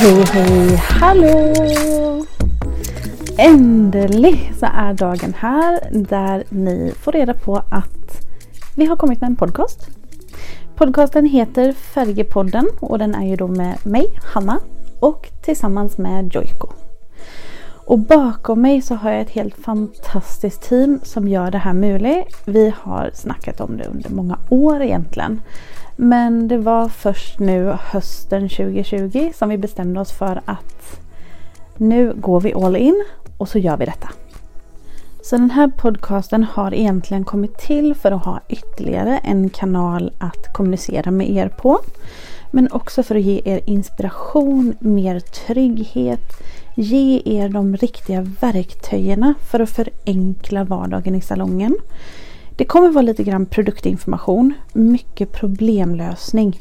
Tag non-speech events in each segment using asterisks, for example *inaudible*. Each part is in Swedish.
Hej hej hallå! Äntligen så är dagen här där ni får reda på att vi har kommit med en podcast. Podcasten heter Färgepodden och den är ju då med mig, Hanna och tillsammans med Joiko. Och bakom mig så har jag ett helt fantastiskt team som gör det här möjligt. Vi har snackat om det under många år egentligen. Men det var först nu hösten 2020 som vi bestämde oss för att nu går vi all in och så gör vi detta. Så den här podcasten har egentligen kommit till för att ha ytterligare en kanal att kommunicera med er på. Men också för att ge er inspiration, mer trygghet, ge er de riktiga verktygen för att förenkla vardagen i salongen. Det kommer vara lite grann produktinformation, mycket problemlösning.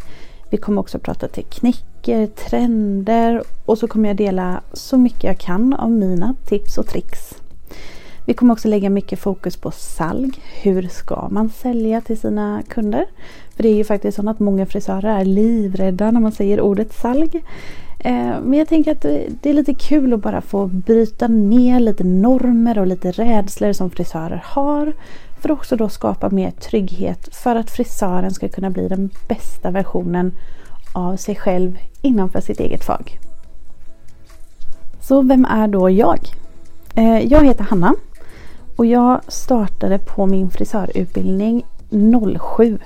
Vi kommer också prata tekniker, trender och så kommer jag dela så mycket jag kan av mina tips och tricks. Vi kommer också lägga mycket fokus på salg. Hur ska man sälja till sina kunder? För det är ju faktiskt så att många frisörer är livrädda när man säger ordet salg. Eh, men jag tänker att det är lite kul att bara få bryta ner lite normer och lite rädslor som frisörer har. För att också då skapa mer trygghet för att frisören ska kunna bli den bästa versionen av sig själv innanför sitt eget fag. Så vem är då jag? Eh, jag heter Hanna och jag startade på min frisörutbildning 07.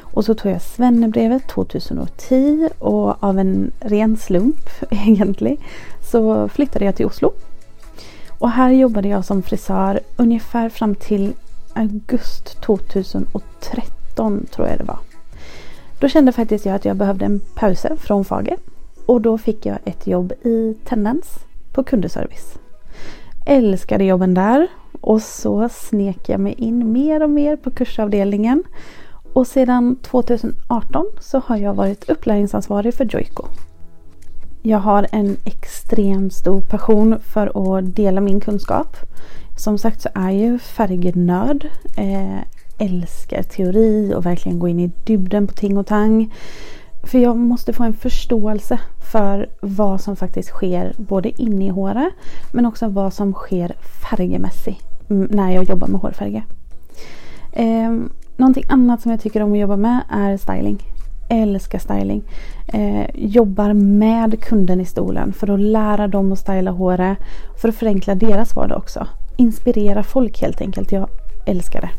Och så tog jag svennebrevet 2010 och av en ren slump *laughs* egentligen så flyttade jag till Oslo. Och här jobbade jag som frisör ungefär fram till augusti 2013 tror jag det var. Då kände faktiskt jag att jag behövde en paus från Fage Och då fick jag ett jobb i Tendens på kundservice. Älskade jobben där och så snek jag mig in mer och mer på kursavdelningen. Och sedan 2018 så har jag varit upplärningsansvarig för Joico. Jag har en extremt stor passion för att dela min kunskap. Som sagt så är jag ju färgnörd. Eh, älskar teori och verkligen gå in i dybden på ting och tang. För jag måste få en förståelse för vad som faktiskt sker både inne i håret men också vad som sker färgmässigt när jag jobbar med hårfärger. Eh, någonting annat som jag tycker om att jobba med är styling. Älskar styling. Eh, jobbar med kunden i stolen för att lära dem att styla håret. För att förenkla deras vardag också. Inspirera folk helt enkelt. Jag älskar det.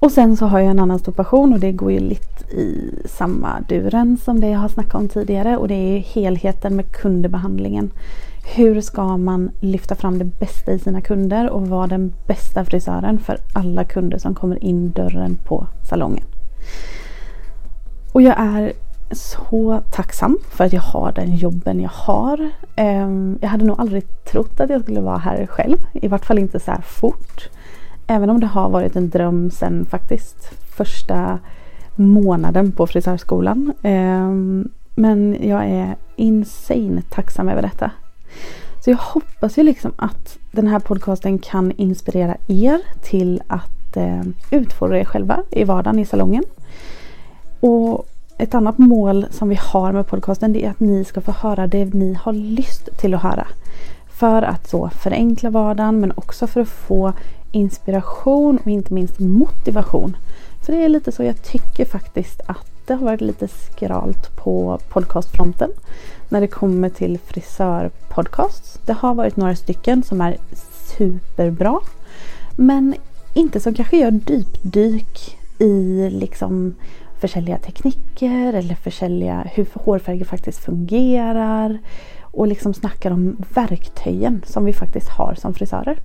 Och sen så har jag en annan stor passion och det går ju lite i samma duren som det jag har snackat om tidigare och det är helheten med kundbehandlingen. Hur ska man lyfta fram det bästa i sina kunder och vara den bästa frisören för alla kunder som kommer in dörren på salongen. Och jag är så tacksam för att jag har den jobben jag har. Ehm, jag hade nog aldrig trott att jag skulle vara här själv. I vart fall inte så här fort. Även om det har varit en dröm sen faktiskt första månaden på frisörskolan. Ehm, men jag är insane tacksam över detta. Så jag hoppas ju liksom att den här podcasten kan inspirera er till att eh, utfordra er själva i vardagen i salongen. Och ett annat mål som vi har med podcasten det är att ni ska få höra det ni har lust till att höra. För att så förenkla vardagen men också för att få inspiration och inte minst motivation. Så det är lite så jag tycker faktiskt att det har varit lite skralt på podcastfronten när det kommer till frisörpodcasts. Det har varit några stycken som är superbra. Men inte som kanske gör djupdyk i liksom försälja tekniker eller försälja hur hårfärger faktiskt fungerar. Och liksom snackar om verktygen som vi faktiskt har som frisörer.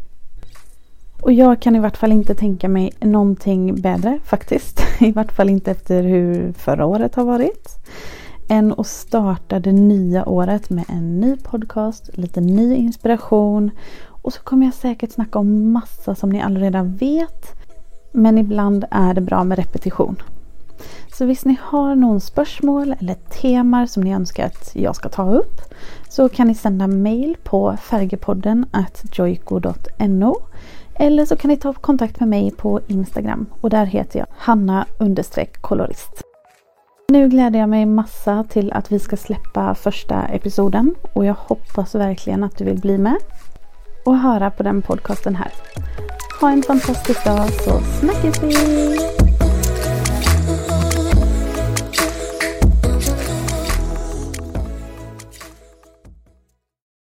Och jag kan i vart fall inte tänka mig någonting bättre faktiskt. *laughs* I vart fall inte efter hur förra året har varit. Än att starta det nya året med en ny podcast, lite ny inspiration. Och så kommer jag säkert snacka om massa som ni redan vet. Men ibland är det bra med repetition. Så visst ni har någon spörsmål eller teman som ni önskar att jag ska ta upp så kan ni sända mail på färgepodden joyko.no eller så kan ni ta kontakt med mig på Instagram och där heter jag Hanna kolorist. Nu gläder jag mig massa till att vi ska släppa första episoden och jag hoppas verkligen att du vill bli med och höra på den podcasten här. Ha en fantastisk dag så snackas vi!